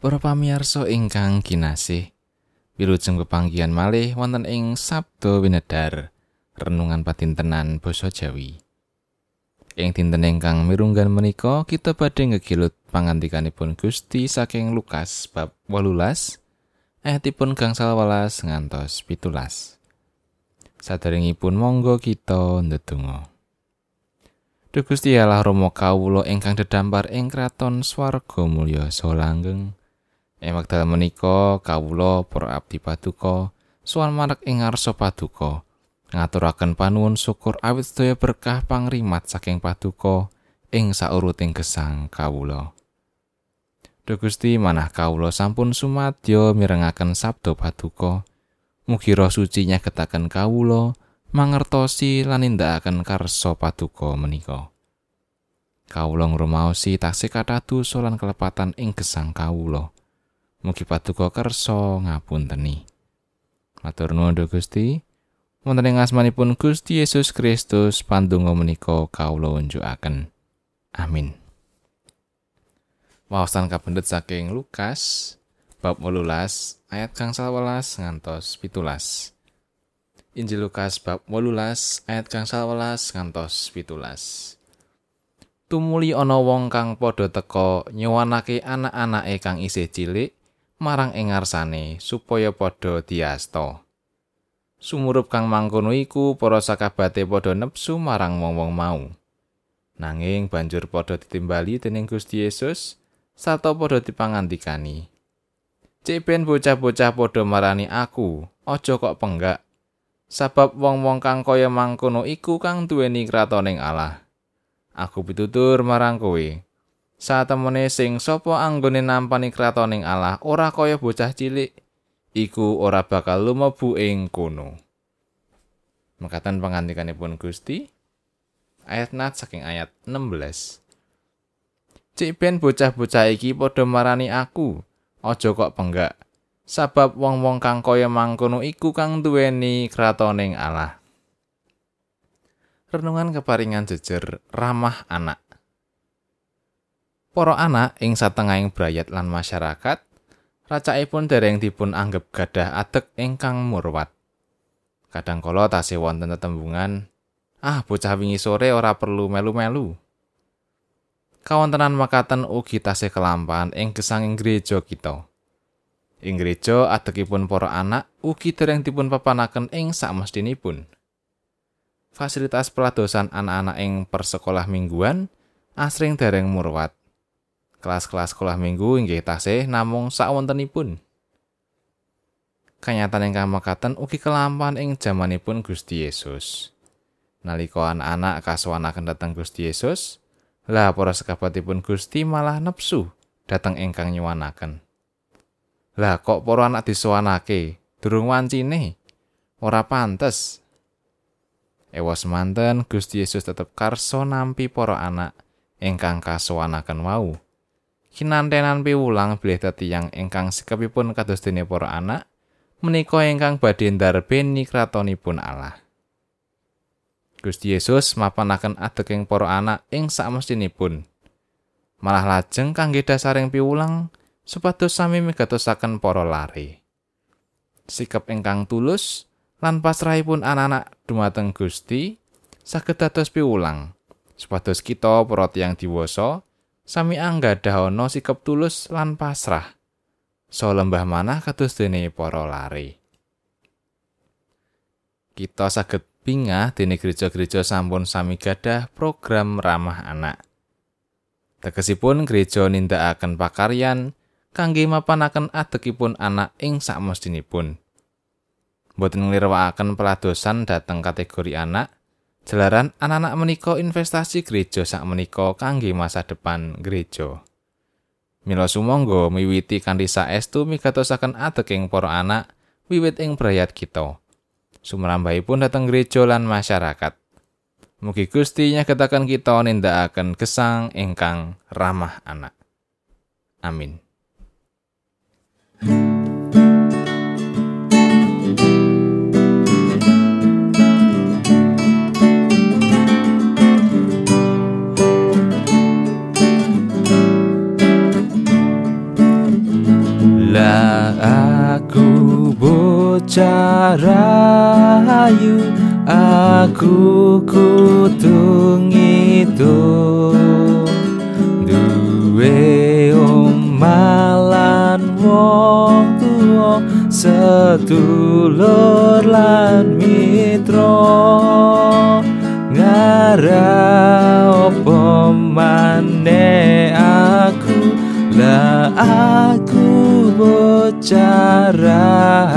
Para pamirsa ingkang kinasih, wilujeng pepanggihan malih wonten ing Sabda Winedar, renungan patintenan basa Jawi. Ing dinten ingkang mirunggan menika kita badhe ngegilut pangandikanipun Gusti saking Lukas bab 18 ayatipun gangsal welas ngantos pitulas. Sadaringipun monggo kita ndedonga. Duh Gusti Allah Rama kawula ingkang dedampar ing kraton swarga mulya saha langgeng. Ing wekdal menika kawula para abdi paduka suwan marek ing ngarsa paduka ngaturaken panuwun syukur awit sedaya berkah pangrimat saking paduka ing sauruting gesang kawula. Duh Gusti manah kawula sampun sumadyo mirengaken sabda paduka. Mugi roh suci nyagetaken kawula mangertosi lan nindakaken karsa paduka menika. Kawula ngrumaosi taksih kathah dosa lan kelepatan ing gesang kawula. Mugi paduka kersa ngapunteni. Matur nuwun Gusti. Wonten ing asmanipun Gusti Yesus Kristus pandonga menika kawula unjukaken. Amin. Wawasan kapendet saking Lukas bab 18 ayat kang 11 ngantos 17. Injil Lukas bab 18 ayat kang 11 ngantos 17. Tumuli ana wong kang padha teka nyuwanake anak-anake kang isih cilik marang ing ngarsane supaya padha diasta. Sumurup kang mangkono iku para sakabate padha nepsu marang wong-wong mau. Nanging banjur padha ditimbali dening Gusti Yesus sarta padha dipangandikani. Cek ben bocah-bocah padha marani aku, aja kok penggak. Sabab wong-wong kang kaya mangkono iku kang duweni kratoning Allah. Aku pitutur marang kowe. Satemene sing sapa anggone nampani kratoning Allah ora kaya bocah cilik iku ora bakal lumebu ing kono. Mekatan pangandikanipun Gusti ayat nat saking ayat 16 Cik ben bocah-bocah iki padha marani aku aja kok penggak. Sabab wong-wong kang kaya mangkono iku kang duweni kratoning Allah. Renungan keparingan jejer ramah anak Para anak ing satengahing brayat lan masyarakat, racakipun dereng dipun anggap gadah adek ingkang murwat. Kadangkala tasih wonten tetembungan, "Ah, bocah wingi sore ora perlu melu-melu." Kawontenan makaten ugi tasih kelampahan ing gesanging gereja kita. Ing gereja adekipun para anak ugi dereng dipun papanaken ing sakmestinipun. Fasilitas peladosan anak-anak ing persekolah mingguan asring dereng murwat. Kelas-kelas sekolah minggu inggih tasih namung sawontenipun. Kanyatan ingkang mekaten ugi kelampahan ing jamanipun Gusti Yesus. Nalika anak-anak kasuwanaken dhateng Gusti Yesus, lah para sekabatipun Gusti malah nepsu dhateng ingkang nyuwanaken. Lah kok para anak disuwanake durung wancine? Ora pantes. Ewa semanten Gusti Yesus tetep karso nampi para anak ingkang kasuwanaken wau. Kinantenan piwulang bilih tiyang ingkang sikapipun kados dene para anak menika ingkang badhe ndarbeni kratonipun Allah. Gusti Yesus mapanaken adeking para anak ing samestinipun. Malah lajeng kangge dasaring piwulang supados sami migatosaken para lare. Sikap ingkang tulus lan pasrahipun anak-anak dumateng Gusti saged dados piwulang supados kita para tiyang diwasa sami anggadah ana sikap tulus lan pasrah. So lembah manah kados dene para lare. Kita saged pingah dene gereja-gereja sampun sami gadah program ramah anak. Tegesipun gereja nindakaken pakaryan kangge mapanaken adekipun anak ing sakmestinipun. Boten nglirwakaken peladosan dhateng kategori anak, Jalaran anak-anak menika investasi gereja sak menika kangge masa depan gereja. Mila sumangga miwiti kanthi saestu migatosaken adeking para anak wiwit ing brayat kita. Sumrambahipun dhateng gereja lan masyarakat. Mugi Gusti nyagetaken kita nindakaken gesang ingkang ramah anak. Amin. Bocah rayu aku kudu ngitung duwe omalan wong tuwa sedulur lan mitra. Ngara opo maneh aku? La aku cahaya